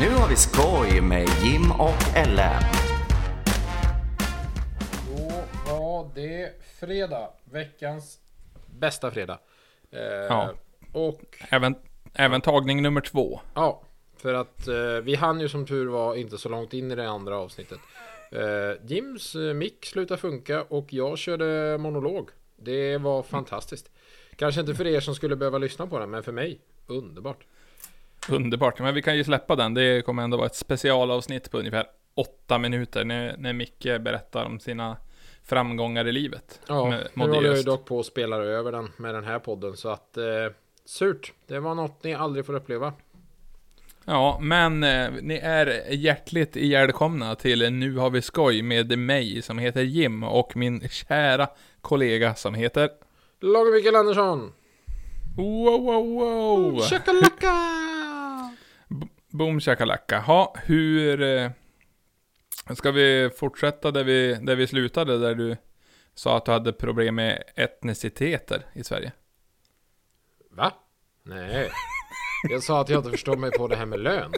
Nu har vi skoj med Jim och Ellen. Då var det fredag. Veckans bästa fredag. Eh, Ja. Och Även, även tagning nummer två. ja, för att eh, vi hann ju som tur var inte så långt in i det andra avsnittet. Eh, Jims eh, mick slutade funka och jag körde monolog. Det var fantastiskt. Kanske inte för er som skulle behöva lyssna på den, men för mig underbart. Underbart. Men vi kan ju släppa den. Det kommer ändå vara ett specialavsnitt på ungefär åtta minuter när, när Micke berättar om sina framgångar i livet. Ja, Med nu håller jag ju dock på att spela över den med den här podden så att eh, surt. Det var något ni aldrig får uppleva. Ja, men eh, ni är hjärtligt välkomna till Nu har vi skoj med mig som heter Jim och min kära kollega som heter Lager Mikael Andersson! Wow, wow, wow! Chakalaka! Boom shakalaka. Ha, hur... Eh, ska vi fortsätta där vi, där vi slutade, där du sa att du hade problem med etniciteter i Sverige? Va? Nej. Jag sa att jag inte förstår mig på det här med lön.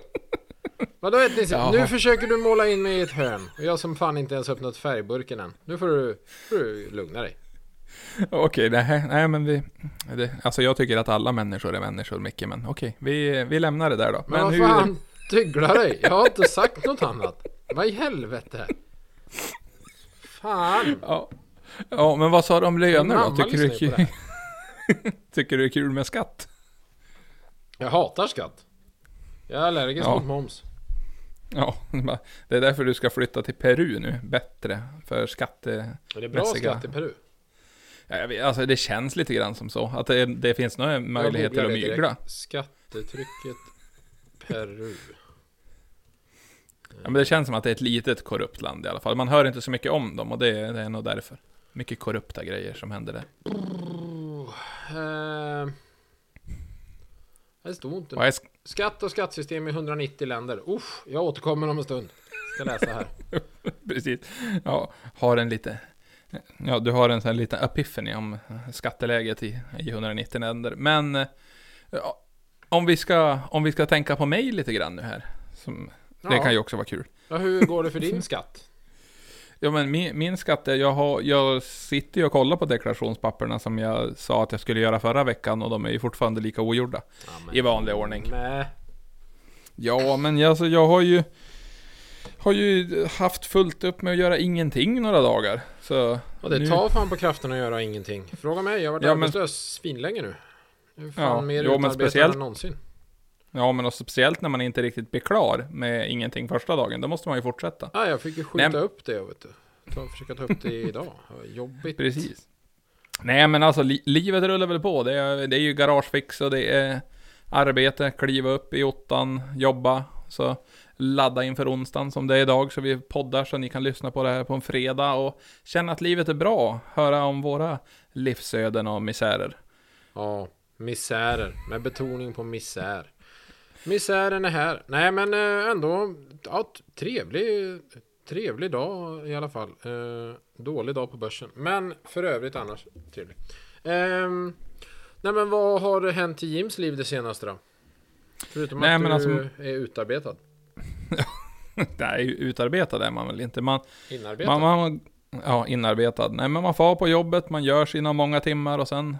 Vadå etnicitet? Nu försöker du måla in mig i ett hörn. Och jag som fan inte ens öppnat färgburken än. Nu får du, får du lugna dig. Okej, nej, nej men vi... Det, alltså jag tycker att alla människor är människor, Micke, men okej, vi, vi lämnar det där då. Men, vad hur... fan? Tygla dig. Jag har inte sagt något annat. Vad i helvete? Fan. Ja. ja, men vad sa du om löner då? Tycker du, kul... tycker du det är kul med skatt? Jag hatar skatt. Jag är allergisk Ja. mot moms. Ja, det är därför du ska flytta till Peru nu, bättre för skatte... Och det är bra skatt i Peru. Vet, alltså det känns lite grann som så, att det, det finns några möjligheter att mygla. Skattetrycket Peru. Ja, men det känns som att det är ett litet korrupt land i alla fall. Man hör inte så mycket om dem och det, det är nog därför. Mycket korrupta grejer som händer där. Eh, det stod inte. Sk- Skatt och skattsystem i 190 länder. Uff, jag återkommer om en stund. Ska läsa här. precis. Ja, har en lite... Ja, du har en sån här liten epiphany om skatteläget i, i 190 länder. Men... eh, Ja, om vi ska, om vi ska tänka på mig lite grann nu här. Som, Det Ja. kan ju också vara kul. Ja, hur går det för din skatt? Ja men min, min skatt är, jag, har, jag sitter ju och kollar på deklarationspapperna som jag sa att jag skulle göra förra veckan och de är ju fortfarande lika ogjorda. Ja, men- I vanlig ordning. Nej. Ja men jag, alltså, jag har ju Har ju haft fullt upp med att göra ingenting några dagar. Så Och det nu- tar fan på kraften att göra ingenting. Fråga mig, jag har varit Ja, men- arbetslös svinlänge nu. Jag är fan Ja, mer jo, men utarbetad speciellt- än någonsin. Ja men och speciellt när man inte riktigt blir klar med ingenting första dagen. Då måste man ju fortsätta. Ah, jag fick ju skjuta Nej. upp det, vet du. Ta, försöka ta upp det idag. Jobbigt. Precis. Nej men alltså li livet rullar väl på. Det är, det är ju garagefix och det är arbete, kliva upp i ottan, jobba. Så ladda inför onsdagen som det är idag så vi poddar så ni kan lyssna på det här på en fredag och känna att livet är bra. Höra om våra livsöden och misärer. Ja, misärer. Med betoning på misär. Misären är här. Nej men eh, ändå, ja, trevlig, trevlig dag i alla fall. Eh, dålig dag på börsen. Men för övrigt annars trevlig. Ehm, nej men vad har hänt i Jims liv det senaste då? Förutom Nej, att du alltså- är utarbetad. Nej, utarbetad är man väl inte. Man, Inarbetad? man, man, ja, inarbetad. Nej, men man får på jobbet, man gör sina många timmar och sen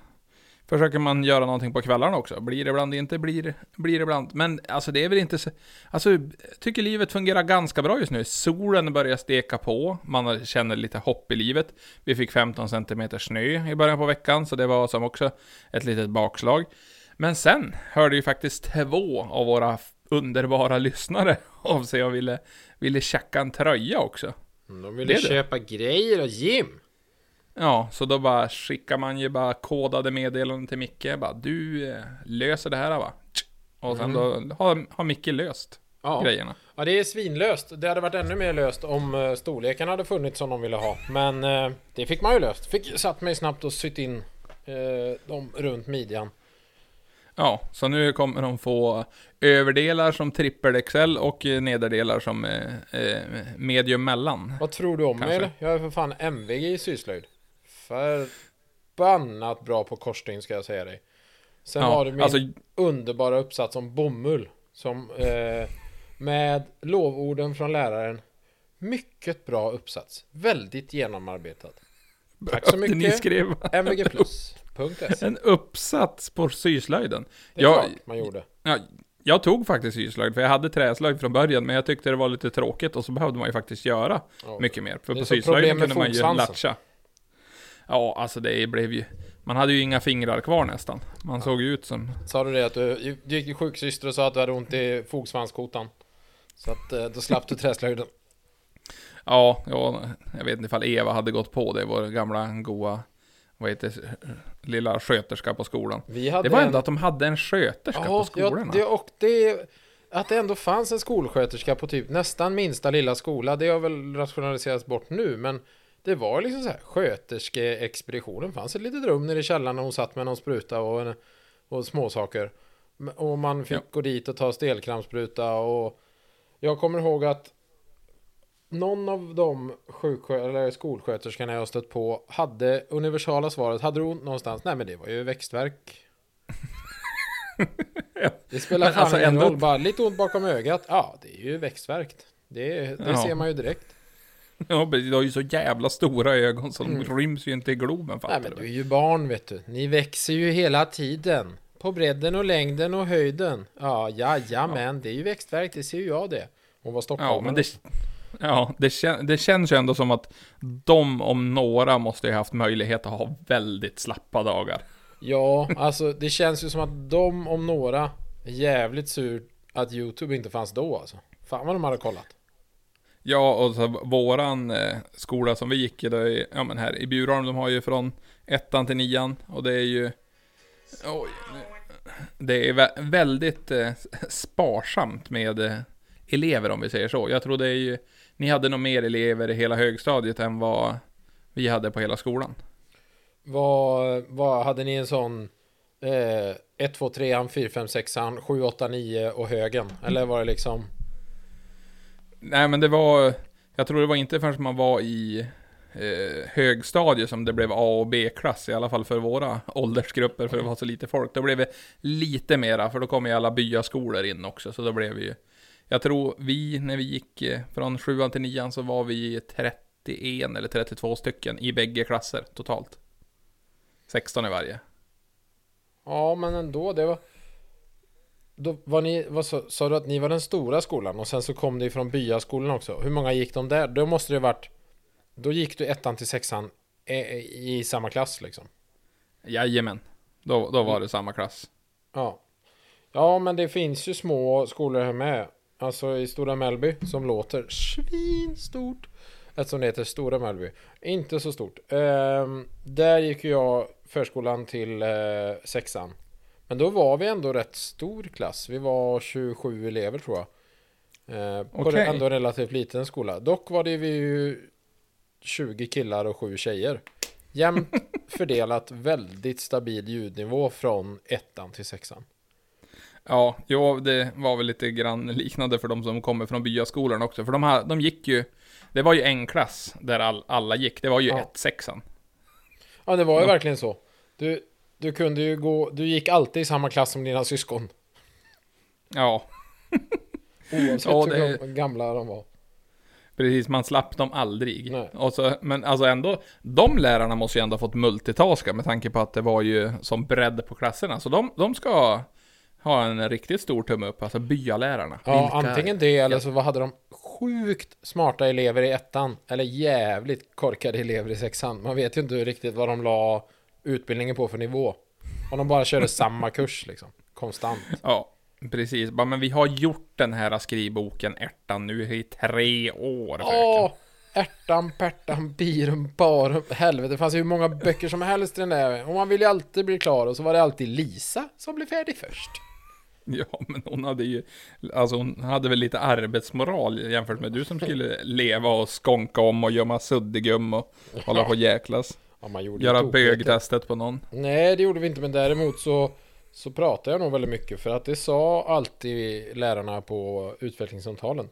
försöker man göra någonting på kvällarna också. Blir det ibland, inte blir, blir det ibland. Men alltså det är väl inte så... Alltså, jag tycker livet fungerar ganska bra just nu. Solen börjar steka på, man känner lite hopp i livet. Vi fick 15 cm snö i början på veckan, så det var som också ett litet bakslag. Men sen hörde ju faktiskt två av våra underbara lyssnare av sig och ville, ville tjacka en tröja också. Mm, De ville Det är det. köpa grejer av Jim. Ja, så då bara skickar man ju bara kodade meddelanden till Micke. Bara, du eh, löser det här va? Och sen då har, har Micke löst Ja. grejerna. Ja, det är svinlöst. Det hade varit ännu mer löst om uh, storleken hade funnits som de ville ha. Men eh, det fick man ju löst. Fick satt mig snabbt och sytt in eh, dem runt midjan. Ja, så nu kommer de få överdelar som trippel XL och nederdelar som eh, eh, medium mellan. Vad tror du om mig Kanske. eller? Jag är för fan MVG i syslöjd. Förbannat bra på korsstygn ska jag säga dig. Sen Ja, har du min alltså- underbara uppsats om bomull. Som eh, med lovorden från läraren. Mycket bra uppsats. Väldigt genomarbetad. Tack så Behövde Ni mycket. skrev MVG plus. En uppsats på syslöjden. Det är Jag, klart man gjorde. ja, jag tog faktiskt syslöjd, för jag hade träslöjd från början, men jag tyckte det var lite tråkigt och så behövde man ju faktiskt göra Ja. mycket mer. För på syslöjden kunde man ju latcha. Ja, alltså det blev ju... Man hade ju inga fingrar kvar nästan. Man såg ju ut som... Sa du det att du, du gick till sjuksyster och sa att du hade ont i fogsvanskotan? Så att eh, då slapp du träslöjden. Ja, ja, jag vet inte ifall Eva hade gått på det, vår gamla goa, vad heter lilla sköterska på skolan. Det var en- ändå att de hade en sköterska på Ja, skolorna. det, och det... Att det ändå fanns en skolsköterska på typ nästan minsta lilla skola, det har väl rationaliserats bort nu, men det var liksom så här, sköterskeexpeditionen fanns ett litet rum nere i källaren och hon satt med någon spruta och, en, och småsaker. Och man fick Ja. gå dit och ta stelkrampsspruta och jag kommer ihåg att någon av de sjuksköterskor eller skolsköterskorna jag stött på hade universala svaret, hade du ont någonstans? Nej men det var ju växtverk. Det spelar Men fan alltså ingen roll, bara lite ont bakom ögat. Ja, det är ju växtverk. Det, det Ja. ser man ju direkt. Ja, precis, de har ju så jävla stora ögon så de Mm. ryms ju inte i Globen Nej fattar men du du är ju barn vet du. Ni växer ju hela tiden. På bredden och längden och höjden. Ja, jajamän, det är ju växtverk, det ser ju jag det. Hon var Ja, stockholmare. men det, ja det, kän, det känns ju ändå som att de om några måste ju haft möjlighet att ha väldigt slappa dagar. Ja, alltså det känns ju som att de om några är jävligt sur att YouTube inte fanns då alltså. Fan vad de hade kollat. Ja, och så våran eh, skola som vi gick i, då, i- ja men här i Bjurholm, de har ju från ettan till nian och det är ju... Oj, det är vä- väldigt eh, sparsamt med eh, elever om vi säger så. Jag tror det är ju... Ni hade nog mer elever i hela högstadiet än vad vi hade på hela skolan. Vad, vad hade ni en sån eh, 1, 2, 3, 4, 5, 6, 7, 8, 9 och högen? Eller var det liksom Nej men det var... Jag tror det var inte förrän man var i eh, högstadiet som det blev A och B-klass, i alla fall för våra åldersgrupper, för det var så lite folk. Då blev det lite mera, för då kom ju alla byaskolor in också, så då blev vi ju... Jag tror vi, när vi gick eh, från sjuan till nian så var vi 31 eller 32 stycken i bägge klasser totalt. 16 i varje. Ja, men ändå, det var... Då var ni, vad sa, sa du att ni var den stora skolan och sen så kom det ifrån byaskolan också? Hur många gick de där? Då måste det varit... Då gick du ettan till sexan eh, i samma klass liksom? Jajamän. Då, då var det samma klass. Ja. Ja, men det finns ju små skolor här med. Alltså i Stora Mellby som låter svinstort. Eftersom det heter Stora Mellby. Inte så stort. Ehm, där gick jag förskolan till eh, sexan. Men då var vi ändå rätt stor klass. Vi var 27 elever tror jag. Eh, på Okej. ändå relativt liten skola. Dock var det vi ju 20 killar och 7 tjejer. Jämnt fördelat, väldigt stabil ljudnivå från ettan till sexan. Ja, jo, det var väl lite grann liknande för de som kommer från byaskolan också. För de, här, de gick ju, det var ju en klass där all, alla gick. Det var ju Ja. ett sexan. Ja, det var ju Ja. verkligen så. Du, du kunde ju gå, du gick alltid i samma klass som dina syskon. Ja, Oavsett Ja, hur det- gam- gamla de var. precis. Man slapp dem aldrig. Nej. Och så, men alltså ändå, de lärarna måste ju ändå ha fått multitaska med tanke på att det var ju som bredd på klasserna. Så de, de ska ha en riktigt stor tumme upp, alltså byalärarna. Ja, Vilka- antingen det eller så hade de sjukt smarta elever i ettan. Eller jävligt korkade elever i sexan. Man vet ju inte riktigt vad de la utbildningen på för nivå. Om de bara körde samma kurs liksom. Konstant. Ja, precis. Bara, men vi har gjort den här skrivboken ärtan nu i tre år. Åh! Ärtan, pärtan, birum, barum. Helvete, det fanns ju hur många böcker som helst i den där. Och man ville ju alltid bli klar. Och så var det alltid Lisa som blev färdig först. Ja, men hon hade ju, alltså hon hade väl lite arbetsmoral jämfört med du som skulle leva och skonka om och gömma suddgum och hålla på och jäklas. Ja, man gjorde Göra bögtestet på någon. Nej, det gjorde vi inte, men däremot så, så pratade jag nog väldigt mycket för att det sa alltid lärarna på utvecklingssamtalen.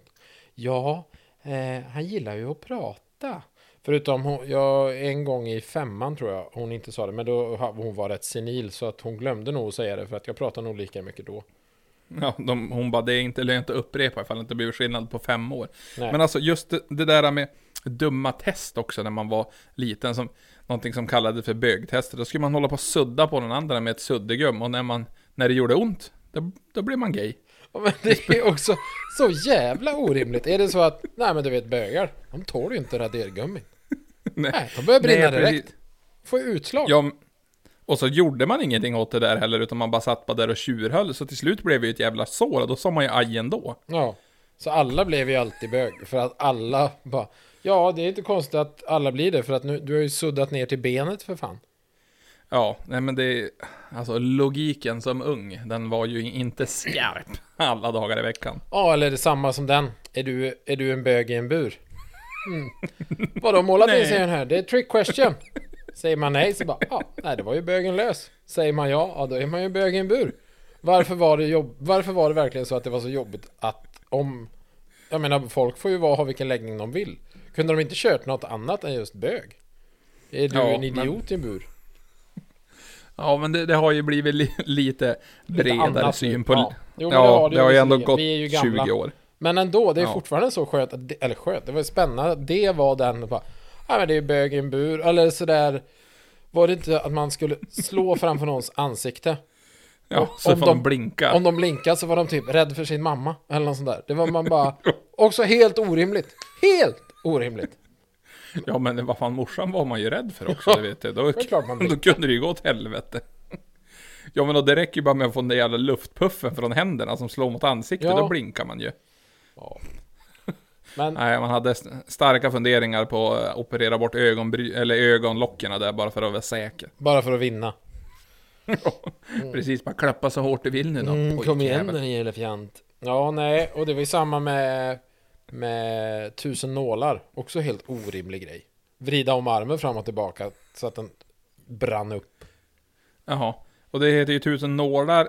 Ja, eh, han gillar ju att prata. Förutom hon, jag, en gång i femman tror jag hon inte sa det, men då hon var rätt senil så att hon glömde nog att säga det för att jag pratade nog lika mycket då. Ja, de, hon bara, det är inte lönt att upprepa ifall det inte blir skillnad på fem år. Nej. Men alltså just det, det där med dumma test också när man var liten, som någonting som kallades för bögtester. Då skulle man hålla på och sudda på den andra med ett suddgum och när, man, när det gjorde ont, då, då blev man gay. Ja, Men det är också så jävla orimligt. Är det så att, nej men du vet bögar, de tål ju inte radergummi. Nej. Nej, de börjar brinna Nej, direkt. Får ju utslag. Ja, och så gjorde man ingenting åt det där heller, utan man bara satt bara där och tjurhöll. Så till slut blev det ju ett jävla sår, och då sa man ju aj ändå. Ja. Så alla blev ju alltid bög. För att alla bara, ja det är inte konstigt att alla blir det. För att nu, du har ju suddat ner till benet för fan. Ja, nej men det, alltså logiken som ung, den var ju inte skarp alla dagar i veckan. Ja, eller det samma som den. Är du, är du en bög i en bur? Mm. Vadå, målat in sig den här? Det är trick question. Säger man nej så bara, ja, nej det var ju bögen lös. Säger man ja, ja då är man ju bög i en bur. Varför var det jobb, Varför var det verkligen så att det var så jobbigt att om... Jag menar, folk får ju vara, ha vilken läggning de vill. Kunde de inte kört något annat än just bög? Är du Ja, en men- idiot i en bur? Ja, men det, det har ju blivit li, lite bredare nu. syn på... Ja. Ja, Jo, men det har det det ju har ju ändå gått Vi är ju gamla. 20 år. Men ändå, det är Ja. fortfarande så skönt, eller skönt, det var spännande att det var den bara, ja men det är bög i en bur, eller sådär Var det inte att man skulle slå framför någons ansikte? Ja, så om de- de blinka. Om de blinkade så var de typ rädd för sin mamma, eller något sånt där Det var man bara, också helt orimligt Helt orimligt! Ja, men vad fan, morsan var man ju rädd för också, Ja, det vet du. Då, då kunde det ju gå åt helvete. Ja, men då, det räcker ju bara med att få den där jävla luftpuffen från händerna som slår mot ansiktet, Ja. då blinkar man ju. Ja. Men, Nej, man hade st- starka funderingar på att operera bort ögonbry- eller ögonlocken där bara för att vara säker. bara för att vinna Precis, bara klappa så hårt du vill nu då. mm, Kom igen den jävla fjant Ja, nej, och det var ju samma med Med tusen nålar Också helt orimlig grej Vrida om armen fram och tillbaka Så att den brann upp Jaha. Och det heter ju tusen nålar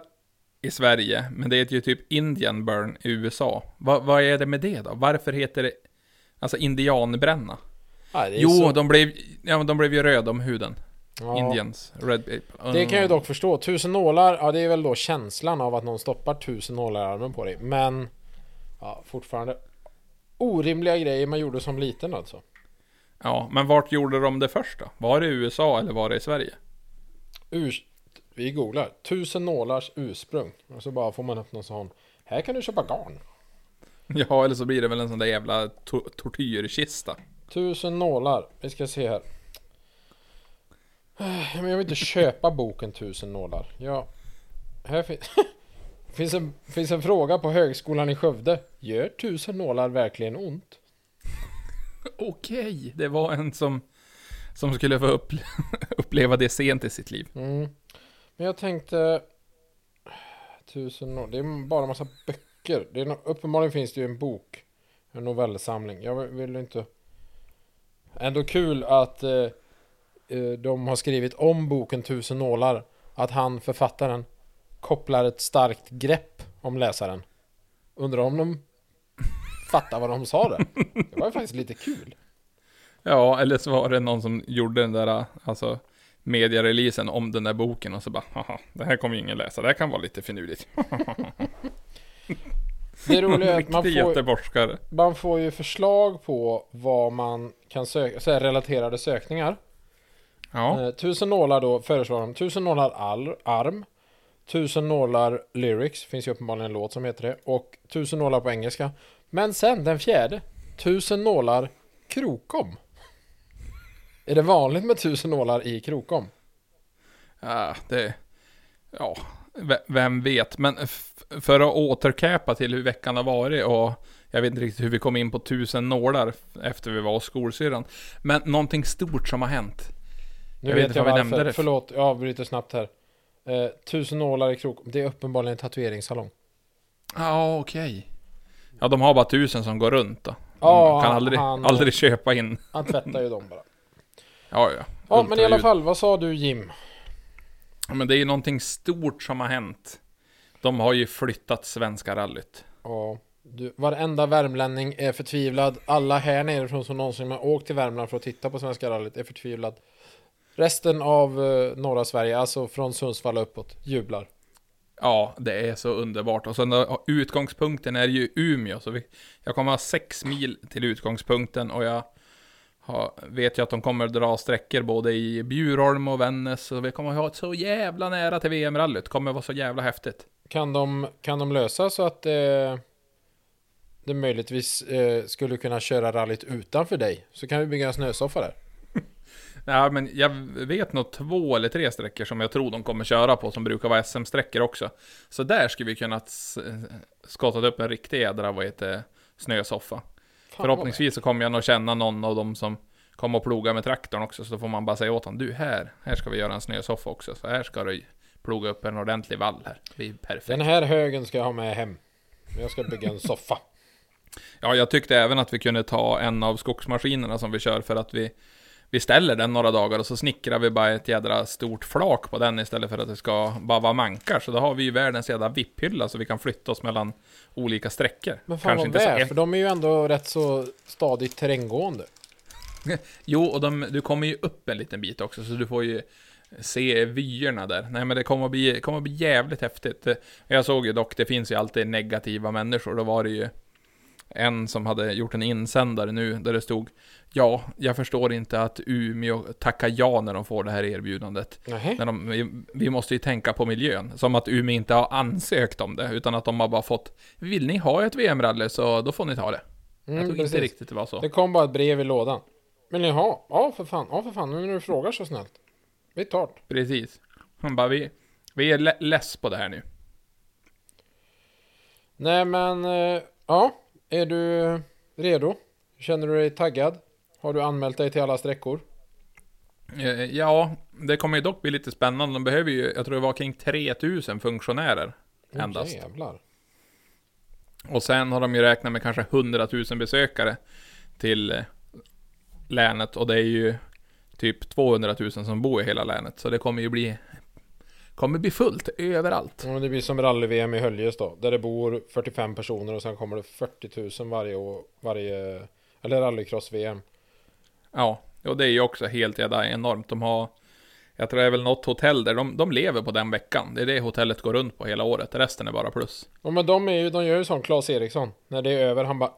i Sverige, men det heter ju typ Indian burn i USA. Va, vad är det med det då? Varför heter det alltså indianbränna? Är Jo, så, de, blev, ja, de blev ju röda om huden. ja, Indians, red people. Det kan jag dock förstå Tusen nålar, ja det är väl då känslan av att någon stoppar tusen nålar i armen på dig Men Ja, fortfarande Orimliga grejer man gjorde som liten alltså Ja, men vart gjorde de det först då? Var det i USA eller var det i Sverige? Urs Vi googlar Tusen nålars ursprung Och så bara får man upp någon sån Här kan du köpa garn Ja, eller så blir det väl en sån där jävla to- tortyrkista. Tusen nålar. Vi ska se här. Men jag vill inte köpa boken Tusen nålar. Ja. Här fin- finns, en, finns en fråga på högskolan i Skövde. Gör tusen nålar verkligen ont? Okej, det var en som, som skulle få upple- uppleva det sent i sitt liv. Mm. Men jag tänkte... Tusen nålar. Det är bara en massa böcker. Det är no- uppenbarligen finns det ju en bok. En novellsamling. Jag vill- inte... Ändå kul att eh, eh, de har skrivit om boken Tusen nålar. Att han, författaren, kopplar ett starkt grepp om läsaren. Undrar om de fattar vad de sa där. Det var ju faktiskt lite kul. Ja, eller så var det någon som gjorde den där, alltså, mediereleasen om den där boken och så bara, haha, det här kommer ju ingen läsa, det här kan vara lite finurligt. Det roliga är att man får, man får ju förslag på vad man kan söka, så här relaterade sökningar. Ja, Eh, tusen nålar då föreslår de. Tusen nålar all, arm. Tusen nålar lyrics. Finns ju uppenbarligen en låt som heter det. Och tusen nålar på engelska. Men sen den fjärde. Tusen nålar krokom. Är det vanligt med tusen nålar i krokom? ja det, ja, ve- vem vet. Men för att återkäpa till hur veckan har varit och jag vet inte riktigt hur vi kom in på tusen nålar efter vi var hos skolsyrran. Men någonting stort som har hänt. Nu Jag vet inte jag vi nämnde det. Förlåt, jag avbryter snabbt här. Eh, tusen nålar i krokom. Det är uppenbarligen en tatueringssalong. Ja, okej. Ja, de har bara tusen som går runt då. De Ja, kan aldrig, han- aldrig köpa in. Han tvättar ju dem bara. Ja, ja. Ja, men i alla fall. Vad sa du Jim? Ja, Men det är ju någonting stort som har hänt. De har ju flyttat Svenska rallyt. Ja, du, varenda värmlänning är förtvivlad. Alla här nerifrån som någonsin har åkt till Värmland för att titta på Svenska rallyt är förtvivlad. Resten av eh, norra Sverige, alltså från Sundsvall uppåt, jublar. Ja, det är så underbart. Och sen då, utgångspunkten är ju Umeå, så vi, jag kommer ha sex mil till utgångspunkten och jag har, vet ju att de kommer dra sträckor både i Bjurholm och Vännäs, så vi kommer ha ett så jävla nära till VM-rallyt. kommer vara så jävla häftigt. Kan de, kan de lösa så att eh, det möjligtvis eh, skulle kunna köra rallyt utanför dig? Så kan vi bygga en snösoffa där. Ja, men jag vet nog två eller tre sträckor som jag tror de kommer köra på, som brukar vara SM-sträckor också. Så där skulle vi kunna s- skottat upp en riktig jädra, vad heter snösoffa. Fan, Förhoppningsvis så kommer jag nog känna någon av dem som kommer att ploga med traktorn också, så då får man bara säga åt honom, du här, här ska vi göra en snösoffa också, så här ska du ploga upp en ordentlig vall här. Det är perfekt. Den här högen ska jag ha med hem. Jag ska bygga en soffa. Ja, jag tyckte även att vi kunde ta en av skogsmaskinerna som vi kör för att vi vi ställer den några dagar och så snickrar vi bara ett jädra stort flak på den istället för att det ska bara vara mankar. Så då har vi ju världens jädra vipphylla så vi kan flytta oss mellan olika sträckor. Men fan vad inte väl, så för de är ju ändå rätt så stadigt terränggående. Jo, och de, du kommer ju upp en liten bit också, så du får ju se vyerna där. Nej, men det kommer att bli, kommer att bli jävligt häftigt. Jag såg ju dock, det finns ju alltid negativa människor. Då var det ju en som hade gjort en insändare nu, där det stod Ja, jag förstår inte att Umeå tackar ja när de får det här erbjudandet. När de, vi, vi måste ju tänka på miljön. Som att Umeå inte har ansökt om det, utan att de har bara fått Vill ni ha ett VM-rally så då får ni ta det. jag Mm, tror precis. inte riktigt det var så. Det kom bara ett brev i lådan. Vill ni ha? Ja för fan, ja för fan, nu när du frågar så snällt. Vi tar det. Precis. Han bara, vi, vi är less på det här nu. Nej men, eh, ja. Är du redo? Känner du dig taggad? Har du anmält dig till alla sträckor? Eh, Ja, det kommer ju dock bli lite spännande. De behöver ju, jag tror det var kring 3000 funktionärer endast. jävlar. Och sen har de ju räknat med kanske 100 000 besökare till eh, länet. Och det är ju typ 200 000 som bor i hela länet. Så det kommer ju bli, kommer bli fullt överallt. Ja, det blir som rally-VM i Höljes då. Där det bor 45 personer och sen kommer det 40 000 varje år. Varje... Eller rallycross-VM. Ja, och det är ju också helt jävla enormt. De har, jag tror det är väl något hotell där, de, de lever på den veckan. Det är det hotellet går runt på hela året, resten är bara plus. Ja men de, är ju, de gör ju som Claes Eriksson. När det är över, han bara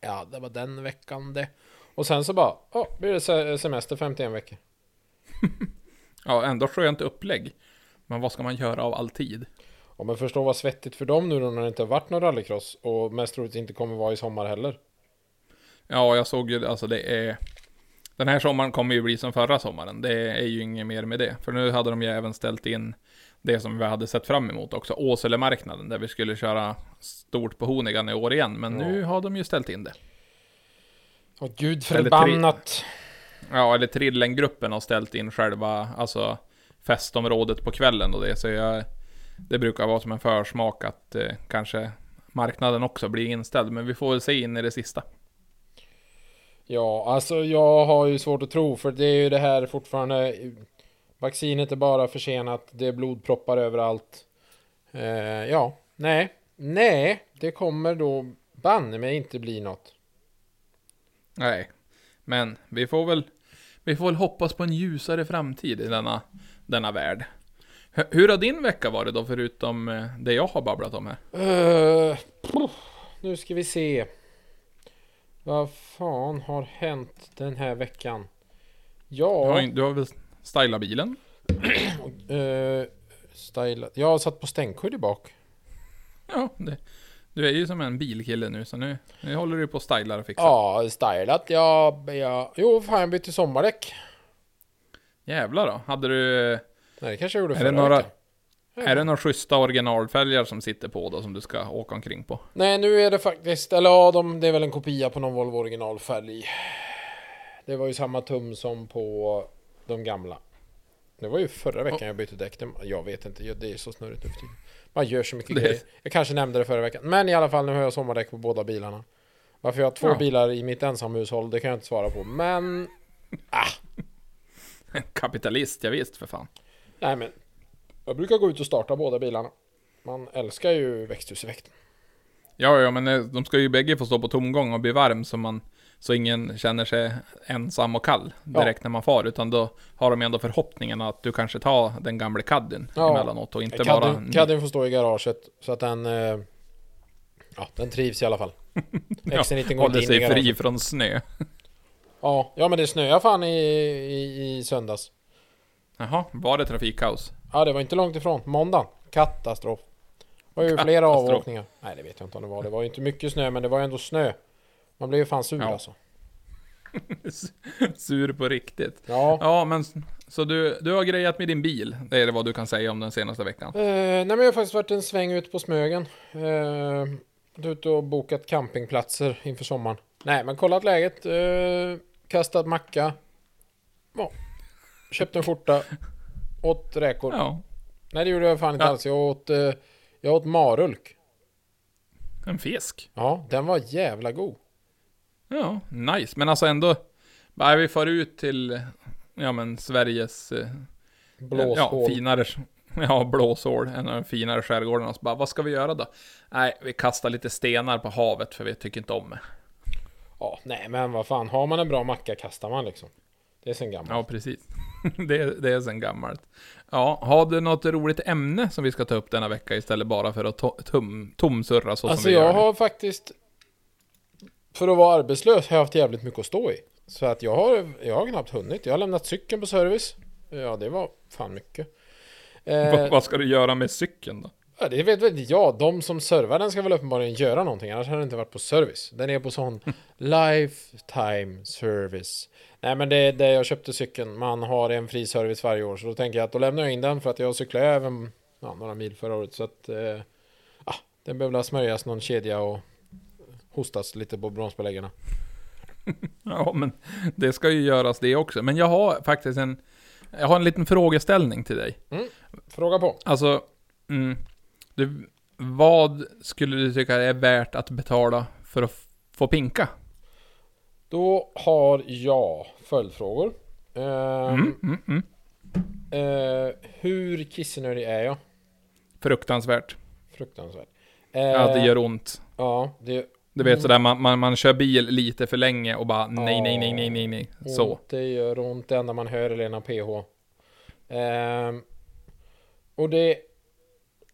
Ja, det var den veckan det. Och sen så bara, ja, blir det se- semester 51 veckor. Ja, ändå skönt upplägg. Men vad ska man göra av all tid? Ja men förstå vad svettigt för dem nu då när det inte har varit någon rallycross. Och mest troligt inte kommer vara i sommar heller. Ja, jag såg ju, alltså det är... Den här sommaren kommer ju bli som förra sommaren. Det är ju inget mer med det. För nu hade de ju även ställt in det som vi hade sett fram emot också. Åselemarknaden, där vi skulle köra stort på Honigan i år igen. Men nu har de ju ställt in det. Åh gud Eller tre- förbannat. Ja, eller Trillengruppen har ställt in själva, alltså festområdet på kvällen och det. Så jag, det brukar vara som en försmak att eh, kanske marknaden också blir inställd. Men vi får väl se in i det sista. Ja, alltså jag har ju svårt att tro för det är ju det här fortfarande Vaccinet är bara försenat, det är blodproppar överallt eh, Ja, nej, nej, det kommer då banne mig inte bli något Nej, men vi får väl, vi får väl hoppas på en ljusare framtid i denna, denna värld. Hur har din vecka varit då, förutom eh, det jag har babblat om här? Eh, puh, Nu ska vi se Vad fan har hänt den här veckan? Du har, Ja, du har väl stylat bilen? uh, stylat Jag har satt på stänkskydd i bak Ja, det, du är ju som en bilkille nu, så nu, nu håller du på och stylar och fixar. Ja, stylat, ja, ja Jo, fan jag bytte sommardäck Jävlar då, hade du... Nej, det kanske jag gjorde Är förra det några- veckan. Är det några schyssta originalfälgar som sitter på då, som du ska åka omkring på? Nej, nu är det faktiskt, eller ja, de, det är väl en kopia på någon Volvo originalfälg. Det var ju samma tum som på de gamla. Det var ju förra veckan jag bytte däck. Jag vet inte, det är så snurrigt nu för tiden. Man gör så mycket Det- grejer. Jag kanske nämnde det förra veckan. Men i alla fall, nu har jag sommardäck på båda bilarna. Varför jag har två Ja. bilar i mitt ensamhushåll, det kan jag inte svara på. Men, Kapitalist, jag visst för fan. nej men. Jag brukar gå ut och starta båda bilarna. Man älskar ju växthuseffekten. Ja, ja, men eh, de ska ju bägge få stå på tomgång och bli varm så man Så ingen känner sig ensam och kall direkt när man far. Utan då har de ändå förhoppningen att du kanske tar den gamla caddien Ja. emellanåt och inte bara... Caddien, Caddien får stå i garaget så att den... Eh, ja, den trivs i alla fall. XC90 går inte håller sig fri från snö. Ja, ja men det snöade fan i, i, i söndags. Jaha, var det trafikkaos? Ja, det var inte långt ifrån. Måndagen. Katastrof. Det var ju flera Katastrof. avåkningar. Nej, det vet jag inte om det var. Det var ju inte mycket snö, men det var ju ändå snö. Man blev ju fan sur Ja. alltså. Sur på riktigt. Ja. Ja, men så du, du har grejat med din bil. Det är vad du kan säga om den senaste veckan. Eh, nej, men jag har faktiskt varit en sväng ut på Smögen. Eh, ute och bokat campingplatser inför sommaren. Nej, men kollat läget. Eh, kastat macka. Ja. Köpt en skjorta. Åt räkor. Ja, Nej, det gjorde jag fan inte Ja. alls. Jag åt, eh, jag åt marulk. en fisk. Ja, den var jävla god. Ja, nice. Men alltså ändå, bara vi far ut till, ja men Sveriges, eh, ja, Blåshål. finare, ja blåshål, en av de finare skärgårdarna. Så bara, vad ska vi göra då? Nej, vi kastar lite stenar på havet för vi tycker inte om det. Ja, nej men vad fan. Har man en bra macka kastar man liksom. Det är sen gammalt. Ja, precis. det, det är sen gammalt. Ja, har du något roligt ämne som vi ska ta upp denna vecka istället bara för att to- tum, tomsurra så alltså som vi jag gör nu? har faktiskt... För att vara arbetslös har jag haft jävligt mycket att stå i. Så att jag har, jag har knappt hunnit. Jag har lämnat cykeln på service. Ja, det var fan mycket. Vad, Eh, vad ska du göra med cykeln då? Ja, det vet väl jag. De som servar den ska väl uppenbarligen göra någonting. Annars hade den inte varit på service. Den är på sån lifetime service. Nej men det är det jag köpte cykeln. Man har en fri service varje år. Så då tänker jag att då lämnar jag in den för att jag cyklade även ja, några mil förra året. Så att eh, ah, den behöver smörjas någon kedja och hostas lite på bromsbeläggarna. Ja, men det ska ju göras det också. Men jag har faktiskt en, jag har en liten frågeställning till dig. Fråga på. Alltså, mm, du, vad skulle du tycka är värt att betala för att få pinka? Då har jag följdfrågor. Ehm, Mm, mm, mm. eh, hur kissnödig är jag? Fruktansvärt. Fruktansvärt. Ja, det Eh, gör ont. Ja, det Du vet sådär, man, man, man kör bil lite för länge och bara nej, nej, nej, nej, nej, nej. Så. Ont, det gör ont. Det enda man hör är Lena PH. Ehm, och det...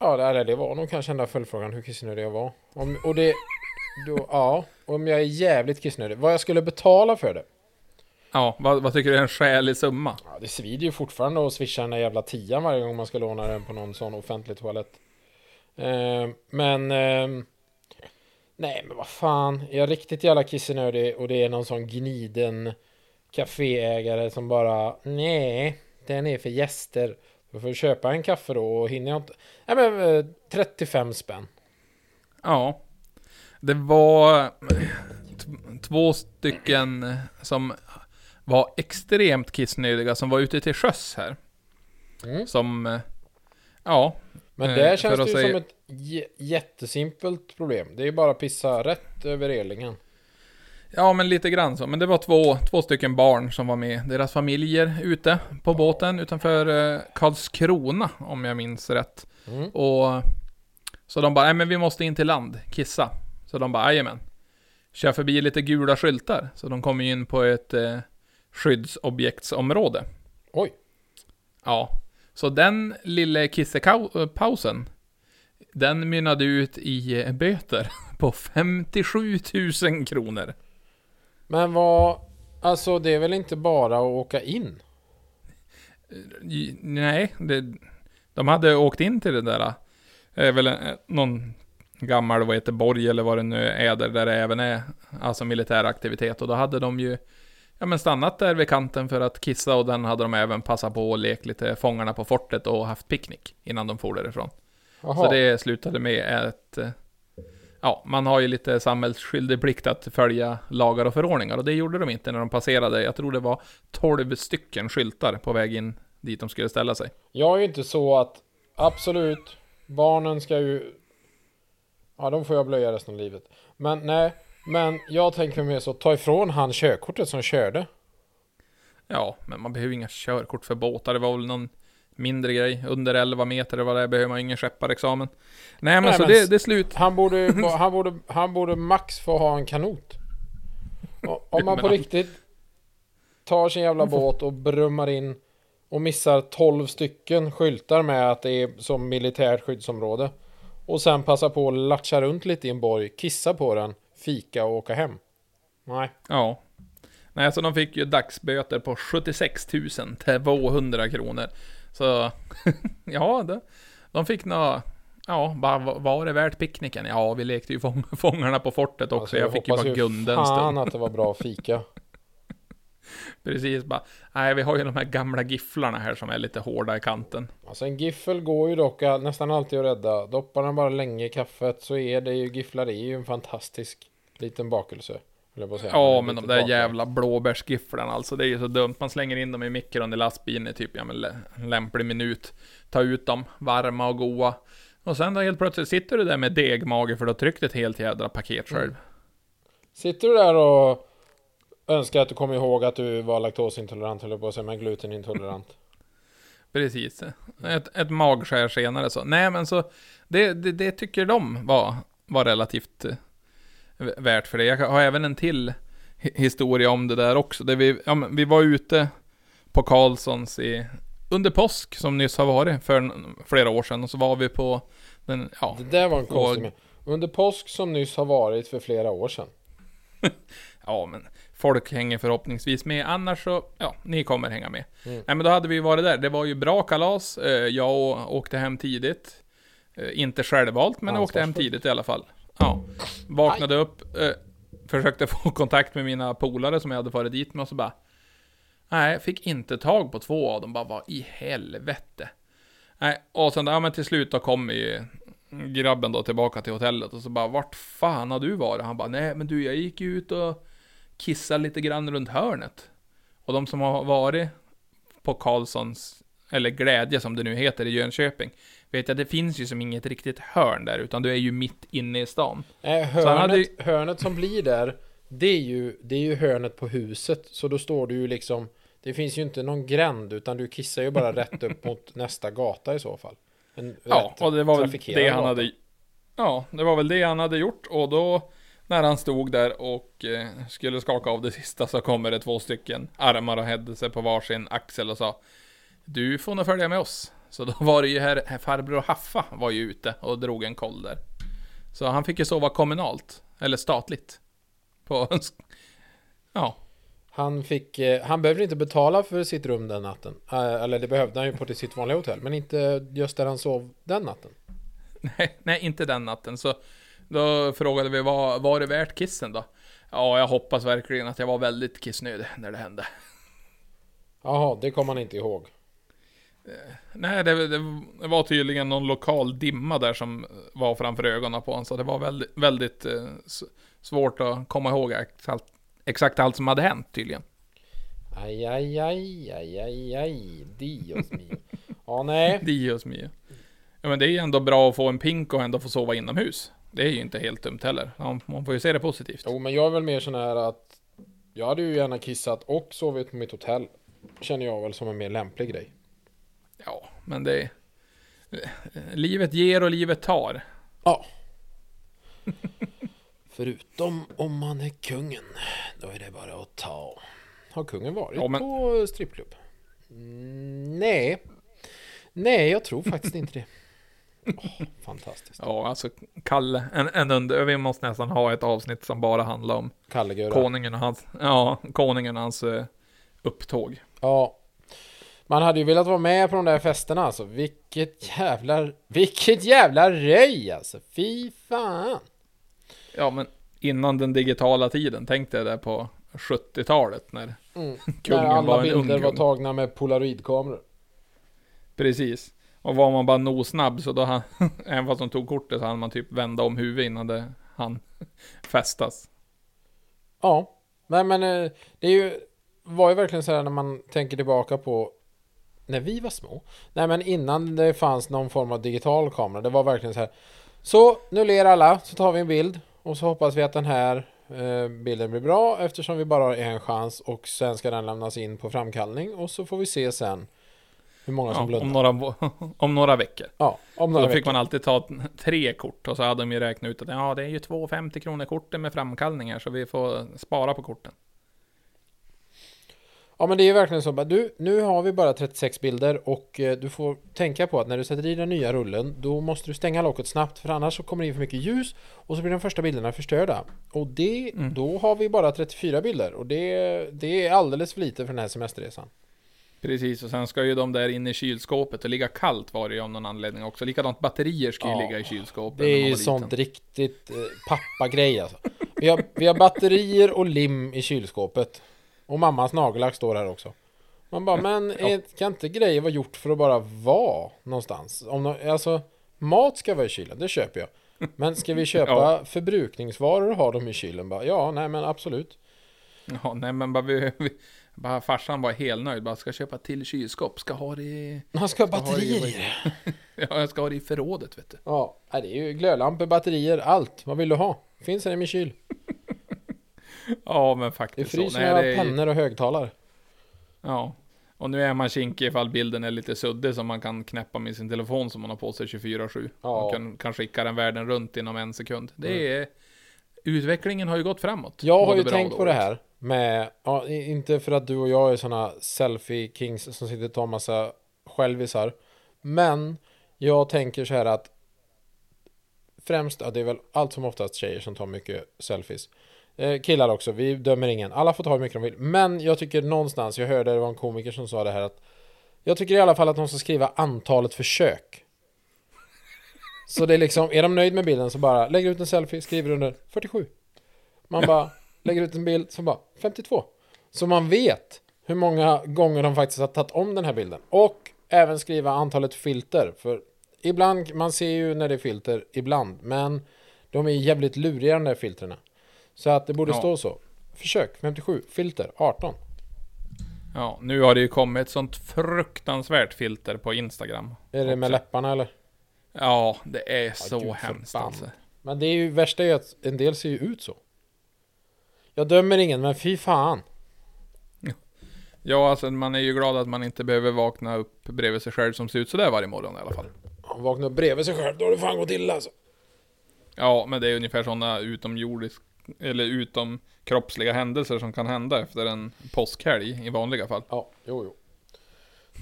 Ja, det, det var nog kanske enda följdfrågan hur kissnödig jag var. Om, och det... Då, ja, om jag är jävligt kissnödig. Vad jag skulle betala för det? Ja, vad, vad tycker du är en skälig summa? Ja, det svider ju fortfarande att swisha den där jävla tian varje gång man ska låna den på någon sån offentlig toalett. Ehm, men... ehm, nej, men vad fan. Är jag riktigt jävla kissnödig och det är någon sån gniden kaféägare som bara... Nej, den är för gäster. Då får jag köpa en kaffe då och hinner jag inte... Nej men eh, 35 spänn. Ja. Det var t- två stycken som var extremt kissnödiga som var ute till sjöss här. Mm. Som, eh, ja, Men Eh, där känns det ju säga- som ett jättesimpelt problem. Det är ju bara att pissa rätt över relingen. Ja men lite grann så. Men det var två, två stycken barn som var med, deras familjer ute på båten utanför eh, Karlskrona, om jag minns rätt. Mm. Och så de bara, nej men vi måste in till land, kissa. Så de bara, jajamän. Kör förbi lite gula skyltar. Så de kommer in på ett eh, skyddsobjektsområde. Oj. Ja. Så den lilla kissepausen, den mynnade ut i eh, böter på 57 000 kronor. Men vad... Alltså det är väl inte bara att åka in? Nej, det, de hade åkt in till det där. Det är väl en, någon gammal, vad heter borg eller vad det nu är, där, där det även är alltså militär aktivitet. Och då hade de ju ja, men stannat där vid kanten för att kissa och den hade de även passat på och lekt lite Fångarna på fortet och haft picknick innan de for därifrån. Jaha. Så det slutade med ett... Ja, man har ju lite samhällsskyldig plikt att följa lagar och förordningar och det gjorde de inte när de passerade. Jag tror det var 12 stycken skyltar på väg in dit de skulle ställa sig. Jag är ju inte så att... Absolut. Barnen ska ju... Ja, de får jag blöja resten av livet. Men nej. Men jag tänker mer så. Ta ifrån han körkortet som körde. Ja, men man behöver inga körkort för båtar. Det var väl någon mindre grej. Under 11 meter eller vad det är, behöver man ingen skepparexamen. Nej, men Nej, så men det, det är slut. Han borde, han borde, han borde max få ha en kanot. Om man på riktigt tar sin jävla båt och brummar in och missar 12 stycken skyltar med att det är som militärt skyddsområde. Och sen passar på att latcha runt lite i en borg, kissa på den, fika och åka hem. Nej. Ja. Nej, så de fick ju dagsböter på 76 200 kronor. Så, ja, det, de fick nå Ja, bara, var det värt picknicken? Ja, vi lekte ju fång, Fångarna på fortet också. Alltså, jag fick ju hoppas bara gunda en stund. att det var bra fika. Precis, bara. Nej, vi har ju de här gamla gifflarna här som är lite hårda i kanten. Alltså en giffel går ju dock all- nästan alltid att rädda. Doppar den bara länge i kaffet så är det ju gifflar är ju en fantastisk liten bakelse. Ja, men de där bakverk. jävla blåbärsgifflarna alltså, det är ju så dumt. Man slänger in dem i mikron i lastbilen i typ, ja men en lämplig minut. Ta ut dem, varma och goa. Och sen då helt plötsligt sitter du där med degmage för du har tryckt ett helt jädra paket själv. Mm. Sitter du där och önskar att du kommer ihåg att du var laktosintolerant, jag på att säga, men glutenintolerant. Precis. Ett, ett magskär senare så. Nej men så, det, det, det tycker de var, var relativt eh, värt för det. Jag har även en till hi- historia om det där också. Där vi, ja, vi var ute på Karlssons i, under påsk som nyss har varit för flera år sedan. Och så var vi på den, ja, Det där var en konstig Och-. Under påsk som nyss har varit för flera år sedan. Ja, men folk hänger förhoppningsvis med. Annars så, ja, ni kommer hänga med. Mm. Nej, men då hade vi varit där. Det var ju bra kalas. Eh, Jag åkte hem tidigt. Eh, Inte självvalt, men jag åkte hem tidigt i alla fall. Ja. Vaknade upp, eh, försökte få kontakt med mina polare som jag hade farit dit med och så bara... Nej, fick inte tag på två av dem. Bara, vad i helvete? Nej, och sen, ja men till slut då kom ju grabben då tillbaka till hotellet och så bara, vart fan har du varit? Han bara, nej men du, jag gick ju ut och kissade lite grann runt hörnet. Och de som har varit på Karlssons, eller Glädje som det nu heter i Jönköping, vet jag, det finns ju som inget riktigt hörn där, utan du är ju mitt inne i stan. Nej, han hörnet, hade ju- hörnet som blir där, det är, ju, det är ju hörnet på huset. Så då står du ju liksom, det finns ju inte någon gränd, utan du kissar ju bara rätt upp mot nästa gata i så fall. En Ja, och det var väl det han gata. hade Ja, det var väl det han hade gjort och då när han stod där och eh, skulle skaka av det sista så kommer det två stycken armar och hädde sig på varsin axel och sa Du får nog följa med oss. Så då var det ju här, farbror Haffa var ju ute och drog en koll där. Så han fick ju sova kommunalt, eller statligt. På, ja, Han fick, eh, han behövde inte betala för sitt rum den natten. Eh, Eller det behövde han ju på till sitt vanliga hotell, men inte just där han sov den natten. Nej, nej, inte den natten. Så då frågade vi, var, var det värt kissen då? Ja, jag hoppas verkligen att jag var väldigt kissnödig när det hände. Jaha, det kommer han inte ihåg. Nej, det, det, var tydligen någon lokal dimma där som var framför ögonen på honom. Så det var väldigt, väldigt eh, svårt att komma ihåg exakt, exakt allt som hade hänt tydligen. Aj, aj, aj, aj, aj, aj, Dios mio. Ja, nej. Dios mio. Ja, men det är ju ändå bra att få en pink och ändå få sova inomhus. Det är ju inte helt dumt heller. Man får ju se det positivt. Jo, men jag är väl mer sån här att jag hade ju gärna kissat och sovit på mitt hotell. Känner jag väl som en mer lämplig grej. Ja, men det... Livet ger och livet tar. Ja. Förutom om man är kungen. Då är det bara att ta. Har kungen varit Ja, men- på strippklubb? Mm, nej. Nej, jag tror faktiskt inte det. Åh, fantastiskt. Ja, alltså Kalle, en, en under, vi måste nästan ha ett avsnitt som bara handlar om Kalle Gura. konungen och hans, ja, konungen och hans eh, upptåg. Ja. Man hade ju velat vara med på de där festerna alltså. Vilket jävla... Vilket jävla röj alltså. Fy fan. Ja, men innan den digitala tiden, tänkte jag där på 70-talet när Mm. Kungen När alla var en ung bilder var kung. tagna med polaroidkameror. Precis. Och var man bara nosnabb så då han, även fast de tog kortet så hann man typ vända om huvudet innan det han festas. Ja. Nej men eh, det är ju, var ju verkligen så här när man tänker tillbaka på när vi var små. Nej men innan det fanns någon form av digital kamera. Det var verkligen så här. Så nu ler alla så tar vi en bild. Och så hoppas vi att den här eh, bilden blir bra eftersom vi bara har en chans. Och sen ska den lämnas in på framkallning. Och så får vi se sen. hur många som Ja, blundar. om, några, om några veckor. Ja, om Så några då fick veckor. man alltid ta tre kort och så hade de ju räknat ut att ja, det är ju 2,50 kronor korten med framkallningar så vi får spara på korten. Ja men det är ju verkligen så. Du, nu har vi bara 36 bilder och eh, du får tänka på att när du sätter i den nya rullen då måste du stänga locket snabbt för annars så kommer det in för mycket ljus och så blir de första bilderna förstörda. Och det, Mm. då har vi bara 34 bilder och det, det är alldeles för lite för den här semesterresan. Precis, och sen ska ju de där inne i kylskåpet och ligga kallt var det ju av någon anledning också. Likadant batterier ska ju Ja, ligga i kylskåpet. Det är ju sånt riktigt eh, pappagrej alltså. Vi har, vi har batterier och lim i kylskåpet. Och mammas nagellack står här också. Man bara, men är, kan inte grejer vara gjort för att bara vara någonstans? Om, nå- alltså, mat ska vara i kylen, det köper jag. Men ska vi köpa Ja. förbrukningsvaror och ha dem i kylen? Bara, ja, nej men absolut. Ja, nej men bara, vi, vi, bara farsan var helt nöjd. Bara ska köpa till kylskåp. Ska ha det i... Man ska ha Ska ha det batterier i-. Ja, jag ska ha det i förrådet vet du. Ja, det är ju glödlampor, batterier, allt. Vad vill du ha? Finns det i min kyl? Ja, men Det faktiskt så. fryser några det är- pennor och högtalare. Ja. Och nu är man kinkig ifall bilden är lite suddig som man kan knäppa med sin telefon som man har på sig 24-7. Ja. Man kan, kan skicka den världen runt inom en sekund. Det är... Utvecklingen har ju gått framåt. Jag har ju tänkt på det här med, ja, inte för att du och jag är såna selfie-kings som sitter och tar massa självisar. Men jag tänker så här att främst, ja, det är väl allt som oftast tjejer som tar mycket selfies. Eh, killar också, vi dömer ingen. Alla får ta hur mycket de vill. Men jag tycker någonstans, jag hörde det var en komiker som sa det här att jag tycker i alla fall att de ska skriva antalet försök. Så det är liksom, är de nöjd med bilden så bara lägger ut en selfie, skriver under 47. Man bara lägger ut en bild som bara 52. Så man vet hur många gånger de faktiskt har tagit om den här bilden. Och även skriva antalet filter. För ibland, man ser ju när det är filter ibland. Men de är jävligt luriga de där filtrerna. Så att det borde Ja. stå så. Försök 57, filter 18. Ja, nu har det ju kommit ett sånt fruktansvärt filter på Instagram. Är det med Också. läpparna eller? Ja, det är så gud hemskt alltså. Men det är ju värsta är ju att en del ser ju ut så. Jag dömer ingen, men fy fan. Ja, alltså man är ju glad att man inte behöver vakna upp bredvid sig själv som ser ut sådär varje morgon i alla fall. Han vaknar upp bredvid sig själv, då har det fan gått illa alltså. Ja, men det är ungefär sådana utomjordisk eller utom kroppsliga händelser som kan hända efter en påskhelg i vanliga fall. Ja, jo, jo.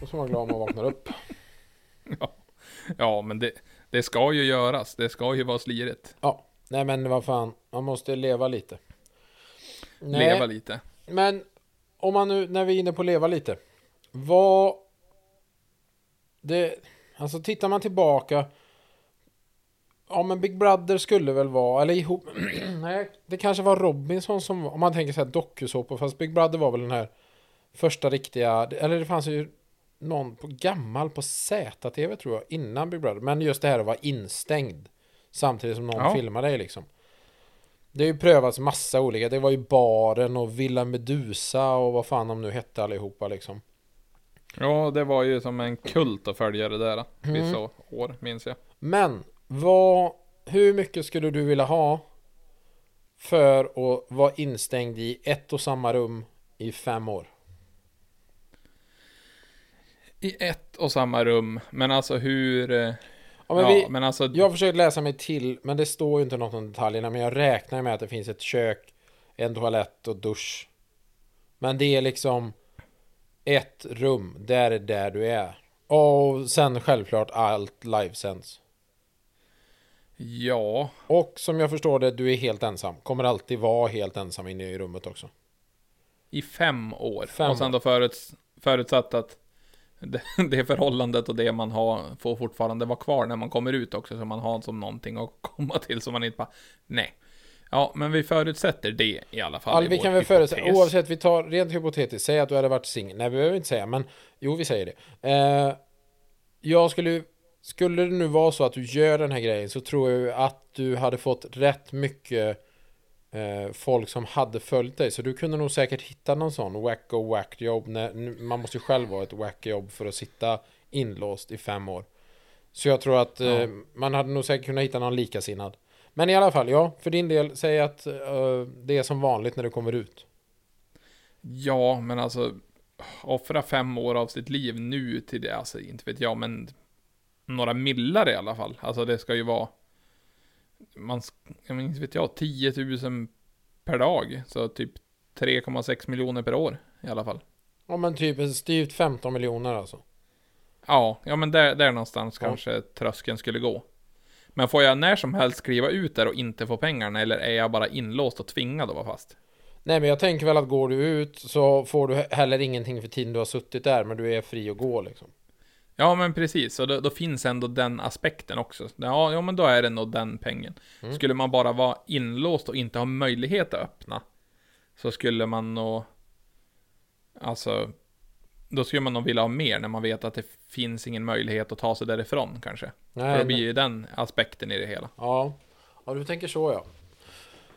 Då ska man vara glad om man vaknar upp. Ja, men det, det ska ju göras. Det ska ju vara slirigt. Ja, nej men vad fan, man måste leva lite. Nej, Leva lite. men om man nu, när vi är inne på leva lite. Vad... Det, alltså tittar man tillbaka. Ja men Big Brother skulle väl vara, eller ihop, nej det kanske var Robinson som, om man tänker så här dokusåpor, fast Big Brother var väl den här första riktiga, eller det fanns ju någon på gammal på ZTV tror jag, innan Big Brother, men just det här att vara instängd samtidigt som någon Ja. filmar dig liksom. Det har ju prövats massa olika, det var ju Baren och Villa Medusa och vad fan de nu hette allihopa liksom. Ja, det var ju som en kult att följa det där. Mm. Vissa år, minns jag. Men vad, hur mycket skulle du vilja ha för att vara instängd i ett och samma rum i fem år? I ett och samma rum. Men alltså hur... eh, Ja, men ja, vi, men alltså... jag har försökt läsa mig till, men det står ju inte något om detaljerna, men jag räknar med att det finns ett kök, en toalett och dusch. Men det är liksom ett rum, där är där du är. Och sen självklart allt livesänds. Ja, Och som jag förstår det, du är helt ensam. Kommer alltid vara helt ensam inne i rummet också. i fem år. Fem och sen då föruts, förutsatt att det, det förhållandet och det man har får fortfarande vara kvar när man kommer ut också. Så man har som någonting att komma till. Så man inte bara, nej. Ja, men vi förutsätter det i alla fall. All, i vi kan väl förutsätta, oavsett, vi tar rent hypotetiskt, säg att du hade varit singel. Nej, vi behöver inte säga, men jo, vi säger det. Eh, jag skulle, skulle det nu vara så att du gör den här grejen så tror jag att du hade fått rätt mycket eh, folk som hade följt dig. Så du kunde nog säkert hitta någon sån wacko whack jobb. När, man måste ju själv vara ett whack jobb för att sitta inlåst i fem år. Så jag tror att eh, Ja. man hade nog säkert kunnat hitta någon likasinnad. Men i alla fall, ja, för din del, säg att eh, det är som vanligt när du kommer ut. Ja, men alltså offra fem år av sitt liv nu till det, alltså inte vet jag, men några millar i alla fall. Alltså det ska ju vara, man, jag inte vet jag, 10 000 per dag. Så typ 3,6 miljoner per år i alla fall. Ja men typ styvt 15 miljoner alltså. Ja, ja men där, där någonstans Ja. kanske tröskeln skulle gå. Men får jag när som helst skriva ut där och inte få pengarna, eller är jag bara inlåst och tvingad att vara fast? Nej men jag tänker väl att går du ut så får du he- heller ingenting för tiden du har suttit där men du är fri att gå liksom. Ja, men precis. Och då, då finns ändå den aspekten också. Ja, ja, men då är det nog den pengen. Mm. Skulle man bara vara inlåst och inte ha möjlighet att öppna, så skulle man nog... Alltså, då skulle man nog vilja ha mer när man vet att det finns ingen möjlighet att ta sig därifrån kanske. För Nej, då blir ju den aspekten i det hela. Ja, ja du tänker så ja.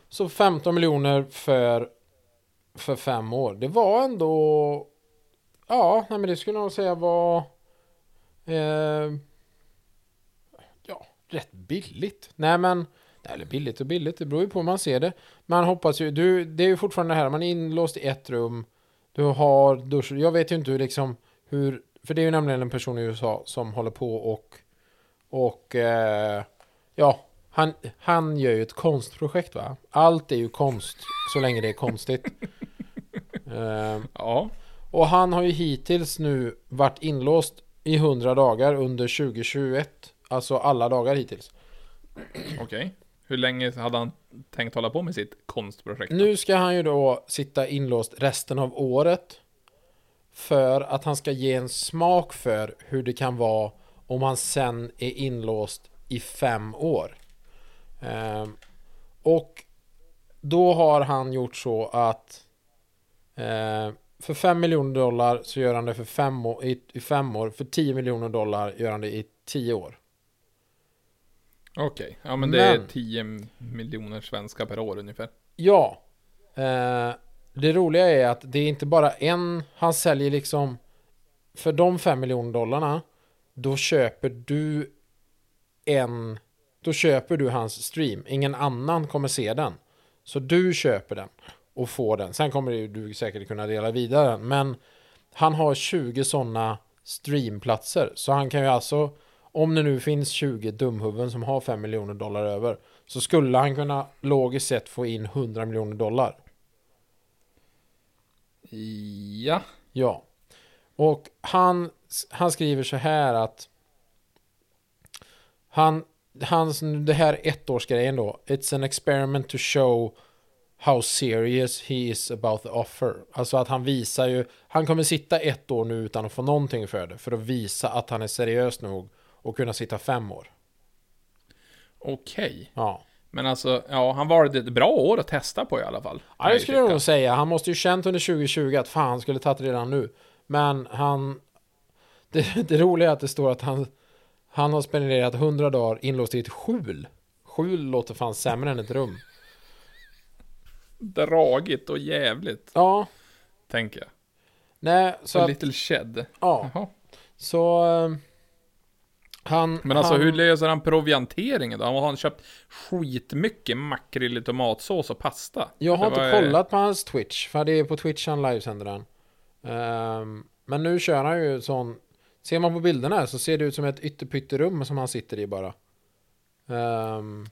Så 15 miljoner för, för fem år. Det var ändå... Ja, nej men det skulle jag nog säga var... Eh, ja, rätt billigt. Nej men... Eller billigt och billigt, det beror ju på hur man ser det. Man hoppas ju... Du, det är ju fortfarande det här, man är inlåst i ett rum. Du har dusch. Jag vet ju inte hur liksom... Hur, för det är ju nämligen en person i USA som håller på och... Och... Eh, ja, han, han gör ju ett konstprojekt va? Allt är ju konst så länge det är konstigt. Eh, Ja, och han har ju hittills nu varit inlåst i 100 dagar under 2021. Alltså alla dagar hittills. okej. Hur länge hade han tänkt hålla på med sitt konstprojekt? då? Nu ska han ju då sitta inlåst resten av året. För att han ska ge en smak för hur det kan vara om han sen är inlåst i fem år. Ehm, och då har han gjort så att eh, för 5 miljoner dollar så gör han det för fem år, i, i fem år. För 10 miljoner dollar gör han det i 10 år. Okej, ja men det är Men- 10 miljoner svenska per år ungefär. Ja. Eh, det roliga är att det är inte bara en, han säljer liksom för de 5 miljoner dollarna då köper du en, då köper du hans stream. Ingen annan kommer se den. Så du köper den och får den. Sen kommer du säkert kunna dela vidare den. Men han har 20 sådana streamplatser. Så han kan ju alltså, om det nu finns 20 dumhuvuden som har 5 miljoner dollar över, så skulle han kunna logiskt sett få in 100 miljoner dollar. Ja, Ja. Och han, han skriver så här att han, hans, det här ettårsgrejen då. It's an experiment to show how serious he is about the offer. Alltså att han visar ju, han kommer sitta ett år nu utan att få någonting för det. För att visa att han är seriös nog och kunna sitta fem år. okej. Ja. Men alltså, ja, han valde ett bra år att testa på i alla fall. Ja, det skulle jag nog säga. Han måste ju känt under 2020 att fan, han skulle tagit det redan nu. Men han... Det, det roliga är att det står att han... Han har spenderat 100 dagar inlåst i ett skjul. Skjul låter fan sämre än ett rum. Dragigt och jävligt, Ja, tänker jag. nej, så Så att, little shed. ja, Jaha. så... eh, Han... Men alltså han, hur löser han provianteringen då? Har han köpt skitmycket makrill i tomatsås och pasta? Jag har Det inte var- kollat på hans Twitch, för det är på Twitch han livesänder den. Ehm, men nu kör han ju sån... Ser man på bilderna här så ser det ut som ett ytterpytterum som han sitter i bara. Um,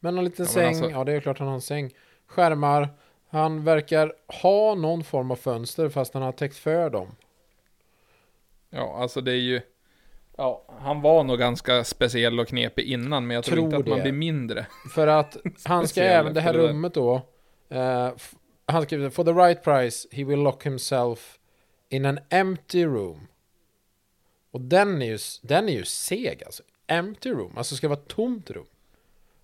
men en liten Ja, men säng, alltså- ja det är klart han har en säng. Skärmar. Han verkar ha någon form av fönster fast han har täckt för dem. Ja, alltså det är ju... Ja, han var nog ganska speciell och knepig innan, men jag tror, Tror inte att man det. blir mindre. För att han ska även, det här det rummet då. f- han skriver For the right price he will lock himself in an empty room. Och den är ju, den är ju seg alltså. Empty room, alltså ska vara ett tomt rum.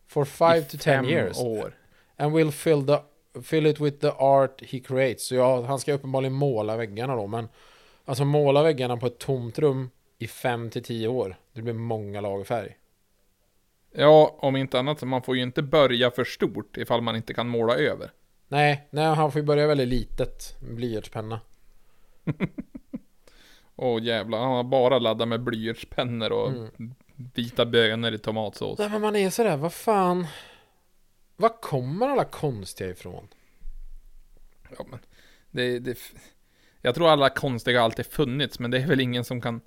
For five I to ten years. år. And will fill, the, fill it with the art he creates. Så ja, han ska uppenbarligen måla väggarna då, men alltså måla väggarna på ett tomt rum i fem till tio år. Det blir många lager färg. Ja, om inte annat så man får ju inte börja för stort ifall man inte kan måla över. Nej, nej, han får ju börja väldigt litet. med Blyertspenna. Åh jävlar, han har bara laddat med blyertspennor och Mm. vita bönor i tomatsås. Nej men man är sådär, vad fan Var kommer alla konstiga ifrån? Ja, men det, det, Jag tror alla konstiga alltid funnits, men det är väl ingen som kan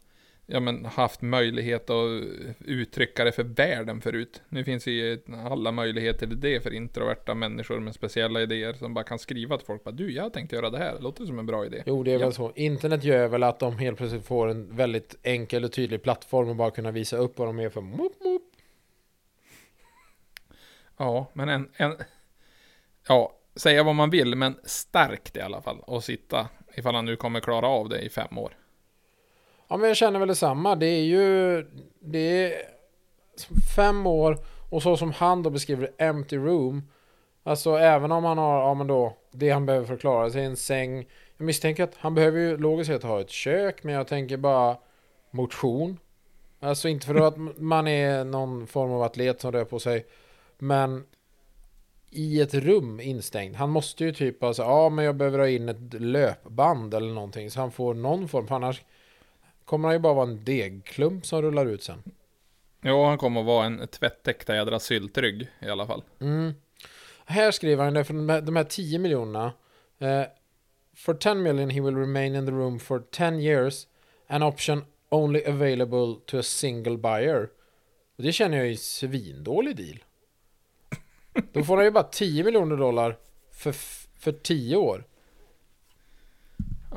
ja, men, haft möjlighet att uttrycka det för världen förut. Nu finns ju alla möjligheter till det för introverta människor med speciella idéer som bara kan skriva till folk. Bara, du, jag tänkte göra det här. Det låter som en bra idé. Jo, det är Ja. väl så. Internet gör väl att de helt plötsligt får en väldigt enkel och tydlig plattform och bara kunna visa upp vad de är för mop, mop. Ja, men en, en... Ja, säga vad man vill, men starkt i alla fall. Och sitta, ifall han nu kommer klara av det i fem år. Ja, men jag känner väl detsamma. Det är ju... Det är fem år och så som han då beskriver empty room. Alltså även om han har, ja men då, det han behöver förklara sig, en säng. Jag misstänker att han behöver ju logiskt sett ha ett kök, men jag tänker bara motion. Alltså inte för att man är någon form av atlet som rör på sig, men i ett rum instängd. Han måste ju typ alltså, ja men jag behöver ha in ett löpband eller någonting så han får någon form, för annars kommer han ju bara vara en degklump som rullar ut sen. Jo, han kommer att vara en tvättäkta jädra syltrygg i alla fall. Mm. Här skriver han det för de här, de här 10 miljonerna. Eh, for 10 million he will remain in the room for 10 years. An option only available to a single buyer. Och det känner jag är svindålig deal. Då får han ju bara 10 miljoner dollar för, för 10 år.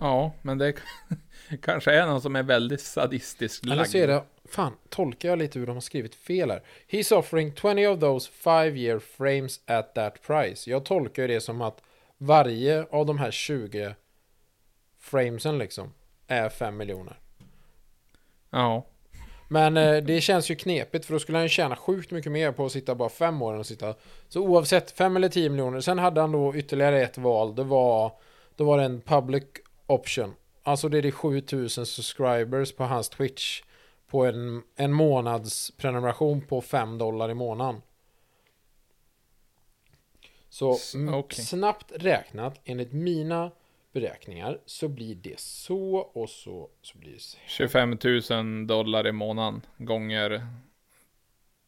Ja, men det kanske är någon som är väldigt sadistisk Eller lagd. så är det, fan, tolkar jag lite hur de har skrivit fel här. He's offering 20 of those 5 year frames at that price. Jag tolkar ju det som att varje av de här 20 framesen liksom är 5 miljoner. Ja, Men eh, det känns ju knepigt för då skulle han ju tjäna sjukt mycket mer på att sitta bara 5 år än att sitta. Så oavsett 5 eller 10 miljoner. Sen hade han då ytterligare ett val. Det var, då var det en public option. Alltså det är det 7000 subscribers på hans Twitch. På en, en månads prenumeration på 5 dollar i månaden. Så okej. snabbt räknat enligt mina beräkningar så blir det så och så så blir det så. 25 000 dollar i månaden gånger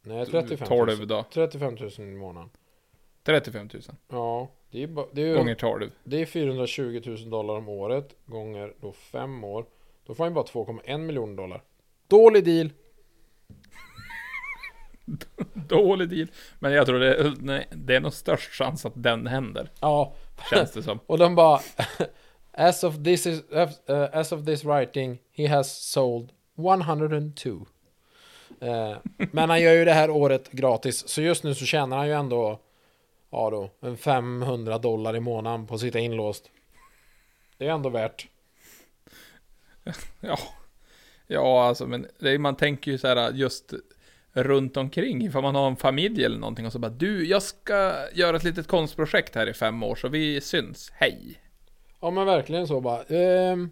Nej, 35 000. 12 då. 35 000 i månaden. 35 000 Ja, det är, ba- det är, gånger 12. det är 420 000 dollar om året gånger då 5 år. Då får han ju bara 2,1 miljoner dollar. Dålig deal! Dålig deal. Men jag tror det, nej, det är nog störst chans att den händer. Ja, Känns det som. och de bara as of this is uh, as of this writing he has sold 102. Uh, eh, men han gör ju det här året gratis, så just nu så tjänar han ju ändå ja då, en 500 dollar i månaden på att sitta inlåst. Det är ändå värt. Ja. Ja, alltså men det är, man tänker ju så här äh, just runt omkring ifall man har en familj eller någonting och så bara du, jag ska göra ett litet konstprojekt här i fem år så vi syns, hej. Ja men verkligen så bara. Ehm,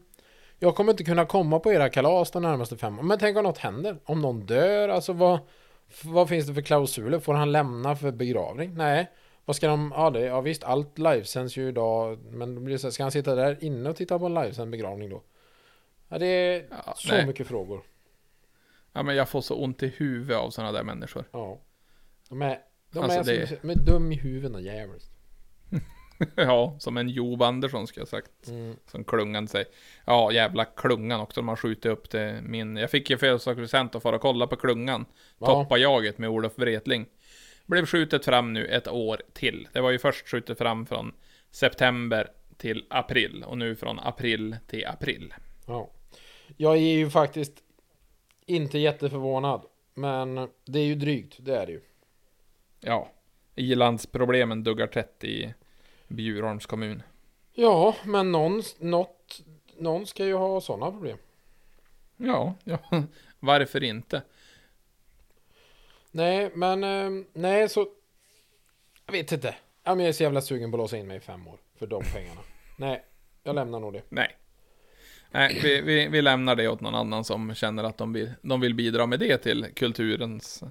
jag kommer inte kunna komma på era kalas de närmaste fem. Men tänk om något händer? Om någon dör? Alltså vad, vad finns det för klausuler? Får han lämna för begravning? Nej. Vad ska de? Ja, det, ja visst, allt livesänds ju idag. Men då blir det så här, ska han sitta där inne och titta på en livesänd begravning då? Ja, det är Ja, så nej. mycket frågor. Ja men jag får så ont i huvudet av sådana där människor. Ja. De är, de Alltså, är, det- de är dum i huvudet jävligt. ja, som en Job Andersson ska jag sagt. Mm. Som klungan säger. Ja, jävla klungan också. De har skjutit upp det. Min, jag fick ju födelsedagspresent att fara och kolla på klungan. Ja. Toppa jaget med Olof Wretling. Blev skjutet fram nu ett år till. Det var ju först skjutet fram från september till april. Och nu från april till april. Ja. Jag är ju faktiskt inte jätteförvånad. Men det är ju drygt, det är det ju. Ja. Ilandsproblemen duggar tätt i Bjurholms kommun. Ja, men någon, något, någon ska ju ha sådana problem. Ja, ja. Varför inte? Nej, men eh, nej så... Jag vet inte. Jag är så jävla sugen på att låsa in mig i fem år för de pengarna. Nej, jag lämnar nog det. Nej. Nej, vi, vi, vi lämnar det åt någon annan som känner att de vill, de vill bidra med det till kulturens...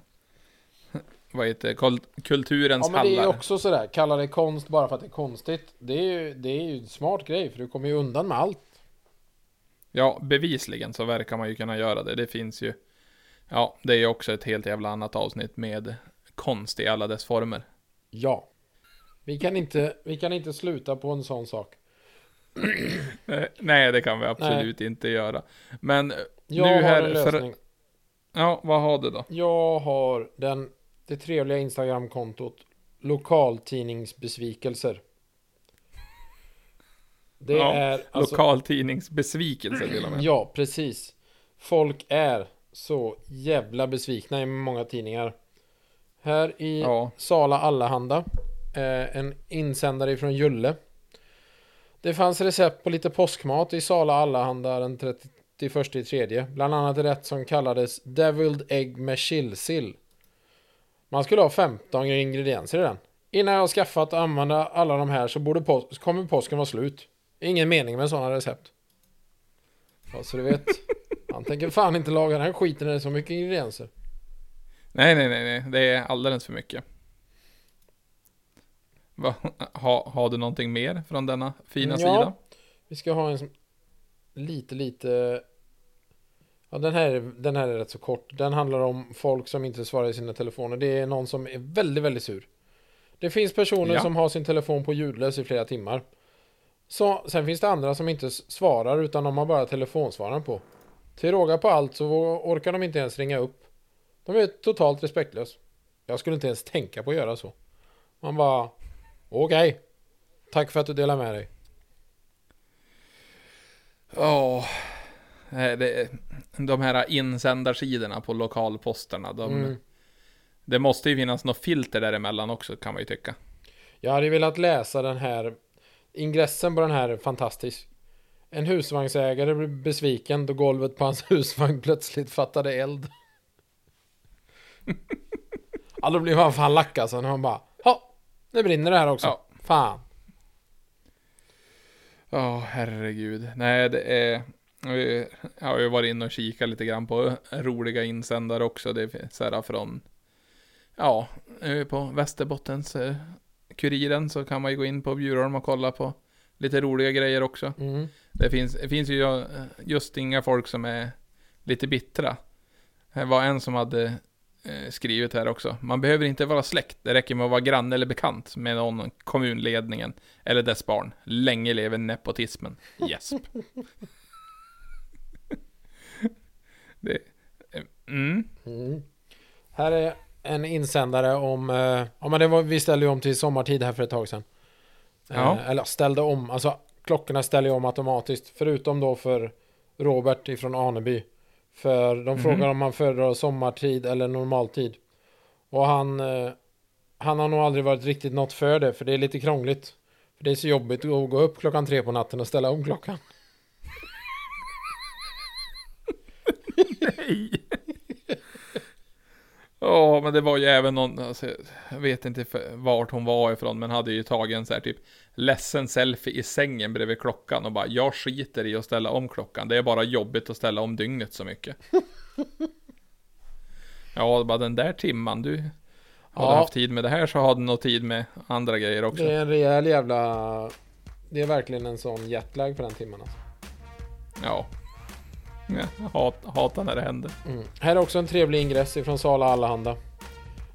Vad heter det? Kul- Kulturens Ja, men det är hallar. också sådär. Kalla det konst bara för att det är konstigt. Det är ju, det är ju en smart grej för du kommer ju undan med allt. Ja, bevisligen så verkar man ju kunna göra det. Det finns ju... Ja, det är ju också ett helt jävla annat avsnitt med konst i alla dess former. Ja. Vi kan inte, vi kan inte sluta på en sån sak. Nej, det kan vi absolut inte göra. Men Jag nu har här, en för- lösning. ja, vad har du då? Jag har den, det trevliga Instagramkontot Lokaltidningsbesvikelser. Det Ja, är alltså, Lokaltidningsbesvikelse till och med. Ja, precis. Folk är så jävla besvikna i många tidningar. Här i Ja. Sala Allehanda. Eh, en insändare från Julle. Det fanns recept på lite påskmat i Sala Allehanda den 31 i tredje. Bland annat rätt som kallades Deviled Egg med chillsill. Man skulle ha 15 ingredienser i den. Innan jag har skaffat och använda alla de här så borde pås- kommer påsken vara slut. Ingen mening med sådana recept. Ja, så du vet. Han tänker fan inte laga den här skiten när det är så mycket ingredienser. Nej, nej, nej, nej, det är alldeles för mycket. Va? Ha, har du någonting mer från denna fina Ja. sida? Vi ska ha en som lite, lite... Ja, den här, den här är rätt så kort. Den handlar om folk som inte svarar i sina telefoner. Det är någon som är väldigt, väldigt sur. Det finns personer Ja. som har sin telefon på ljudlös i flera timmar. Så, sen finns det andra som inte svarar utan de har bara telefonsvararen på. Till råga på allt så orkar de inte ens ringa upp. De är totalt respektlös. Jag skulle inte ens tänka på att göra så. Man bara... Okej. Tack för att du delar med dig. Ja, nej, det, de här insändarsidorna på lokalposterna, de, Mm. det måste ju finnas något filter däremellan också kan man ju tycka. Jag hade velat läsa den här Ingressen på den här är fantastisk En husvagnsägare blev besviken då golvet på hans husvagn plötsligt fattade eld Ja då blir man fan lack alltså när man bara Ja, nu brinner det här också Ja. Fan Ja, herregud. Nej, det är... vi- har ju varit inne och kikat lite grann på roliga insändare också. Det är så här från... Ja, på Västerbottens eh, Kuriren så kan man ju gå in på Bjurholm och kolla på lite roliga grejer också. mm. Det finns, det finns ju eh, just inga folk som är lite bittra. Det var en som hade eh, skrivit här också. Man behöver inte vara släkt. Det räcker med att vara granne eller bekant med någon kommunledningen eller dess barn. Länge lever nepotismen. Gäsp. det, mm, Mm. Här är en insändare om eh, Ja men det var, vi ställde ju om till sommartid här för ett tag sedan Ja. Eh, Eller ställde om, alltså klockorna ställer ju om automatiskt Förutom då för Robert ifrån Aneby För de Mhm. frågar om man föredrar sommartid eller normaltid Och han eh, Han har nog aldrig varit riktigt något för det För det är lite krångligt För det är så jobbigt att gå upp klockan tre på natten och ställa om klockan Ja, men det var ju även någon, alltså, jag vet inte vart hon var ifrån, men hade ju tagit en så här typ ledsen selfie i sängen bredvid klockan och bara jag skiter i att ställa om klockan. Det är bara jobbigt att ställa om dygnet så mycket. ja, bara den där timman du hade Ja. haft tid med det här så hade du nog tid med andra grejer också. Det är en rejäl jävla Det är verkligen en sån jetlag på den timmen alltså. Ja. hat, hatar när det händer. Mm. Här är också en trevlig ingress ifrån Sala Allehanda.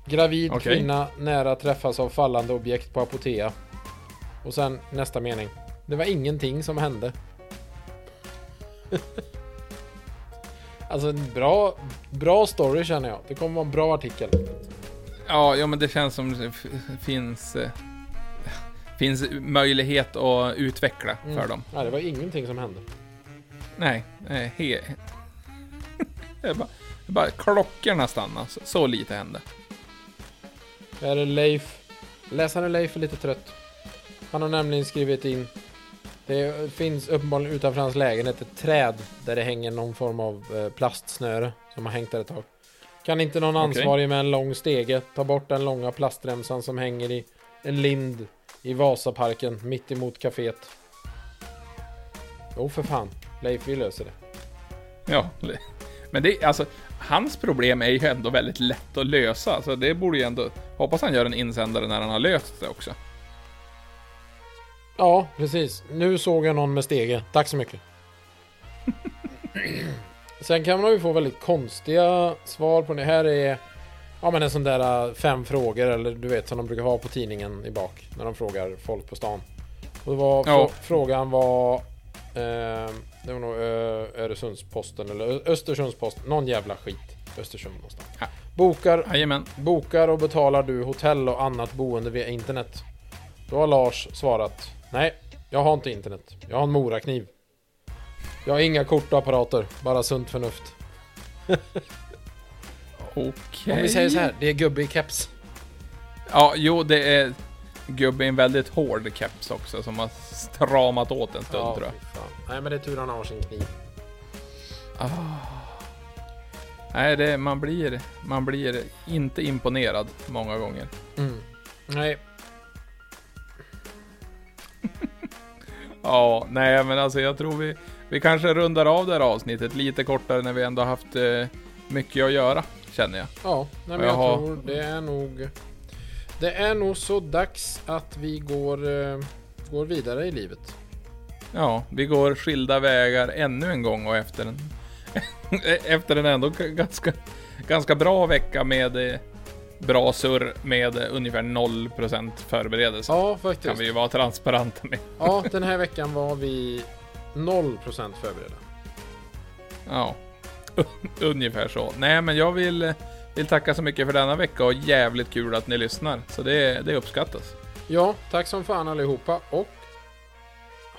Gravid Okej. kvinna nära träffas av fallande objekt på Apotea. Och sen nästa mening. Det var ingenting som hände. alltså en bra, bra story känner jag. Det kommer vara en bra artikel. Ja, ja men det känns som det finns, eh, finns möjlighet att utveckla för Mm. dem. Ja, det var ingenting som hände. Nej, eh, he... det är bara, det är bara klockorna stannar, så, så lite hände. Här är Leif. Läsaren Leif är lite trött. Han har nämligen skrivit in. Det finns uppenbarligen utanför hans lägenhet ett träd där det hänger någon form av eh, plastsnöre som har hängt där ett tag. Kan inte någon ansvarig med en lång stege ta bort den långa plastremsan som hänger i en lind i Vasaparken mitt emot kaféet? Jo för fan, Leif vi löser det. Ja, men det, alltså, hans problem är ju ändå väldigt lätt att lösa, så det borde ju ändå... Hoppas han gör en insändare när han har löst det också. Ja, precis. Nu såg jag någon med stege. Tack så mycket. Sen kan man ju få väldigt konstiga svar på det. Här är ja, men en sån där äh, fem frågor eller du vet som de brukar ha på tidningen i bak när de frågar folk på stan. Och det var, Ja. frå- frågan var... Eh, det var nog eh, Öresundsposten eller Östersundsposten. Någon jävla skit. Östersund någonstans. Ja. Bokar, Jajamän. bokar och betalar du hotell och annat boende via internet? Då har Lars svarat. Nej, jag har inte internet. Jag har en morakniv. Jag har inga kort och apparater. Bara sunt förnuft. Okej. Om vi säger så här. Det är gubbe i keps. Ja, jo, det är gubbe i en väldigt hård keps också som har stramat åt en stund tror jag. Nej men det är tur han har sin kniv. Nej, det, man, blir, man blir inte imponerad många gånger. Mm. Nej, Ja, nej men alltså jag tror vi, vi kanske rundar av det här avsnittet lite kortare när vi ändå haft eh, mycket att göra, känner jag. Ja, nej, men jag jag har- tror det är nog... Det är nog så dags att vi går, eh, går vidare i livet. Ja, vi går skilda vägar ännu en gång och efter en, efter en ändå ganska, ganska bra vecka med eh, bra surr med eh, ungefär 0% förberedelse. Ja, Kan faktiskt. vi ju vara transparenta med. Ja, den här veckan var vi 0% förberedda. Ja, ungefär så. Nej, men jag vill, eh, vill tacka så mycket för denna vecka och jävligt kul att ni lyssnar. Så det, det uppskattas. Ja, tack som fan allihopa och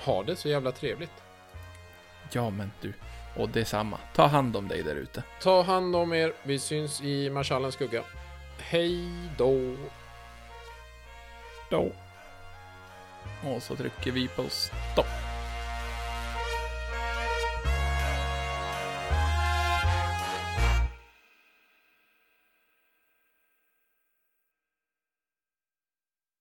ha det så jävla trevligt. Ja, men du. Och detsamma. Ta hand om dig där ute. Ta hand om er. Vi syns i Marschallens skugga. Hej då! Då. Och så trycker vi på stopp.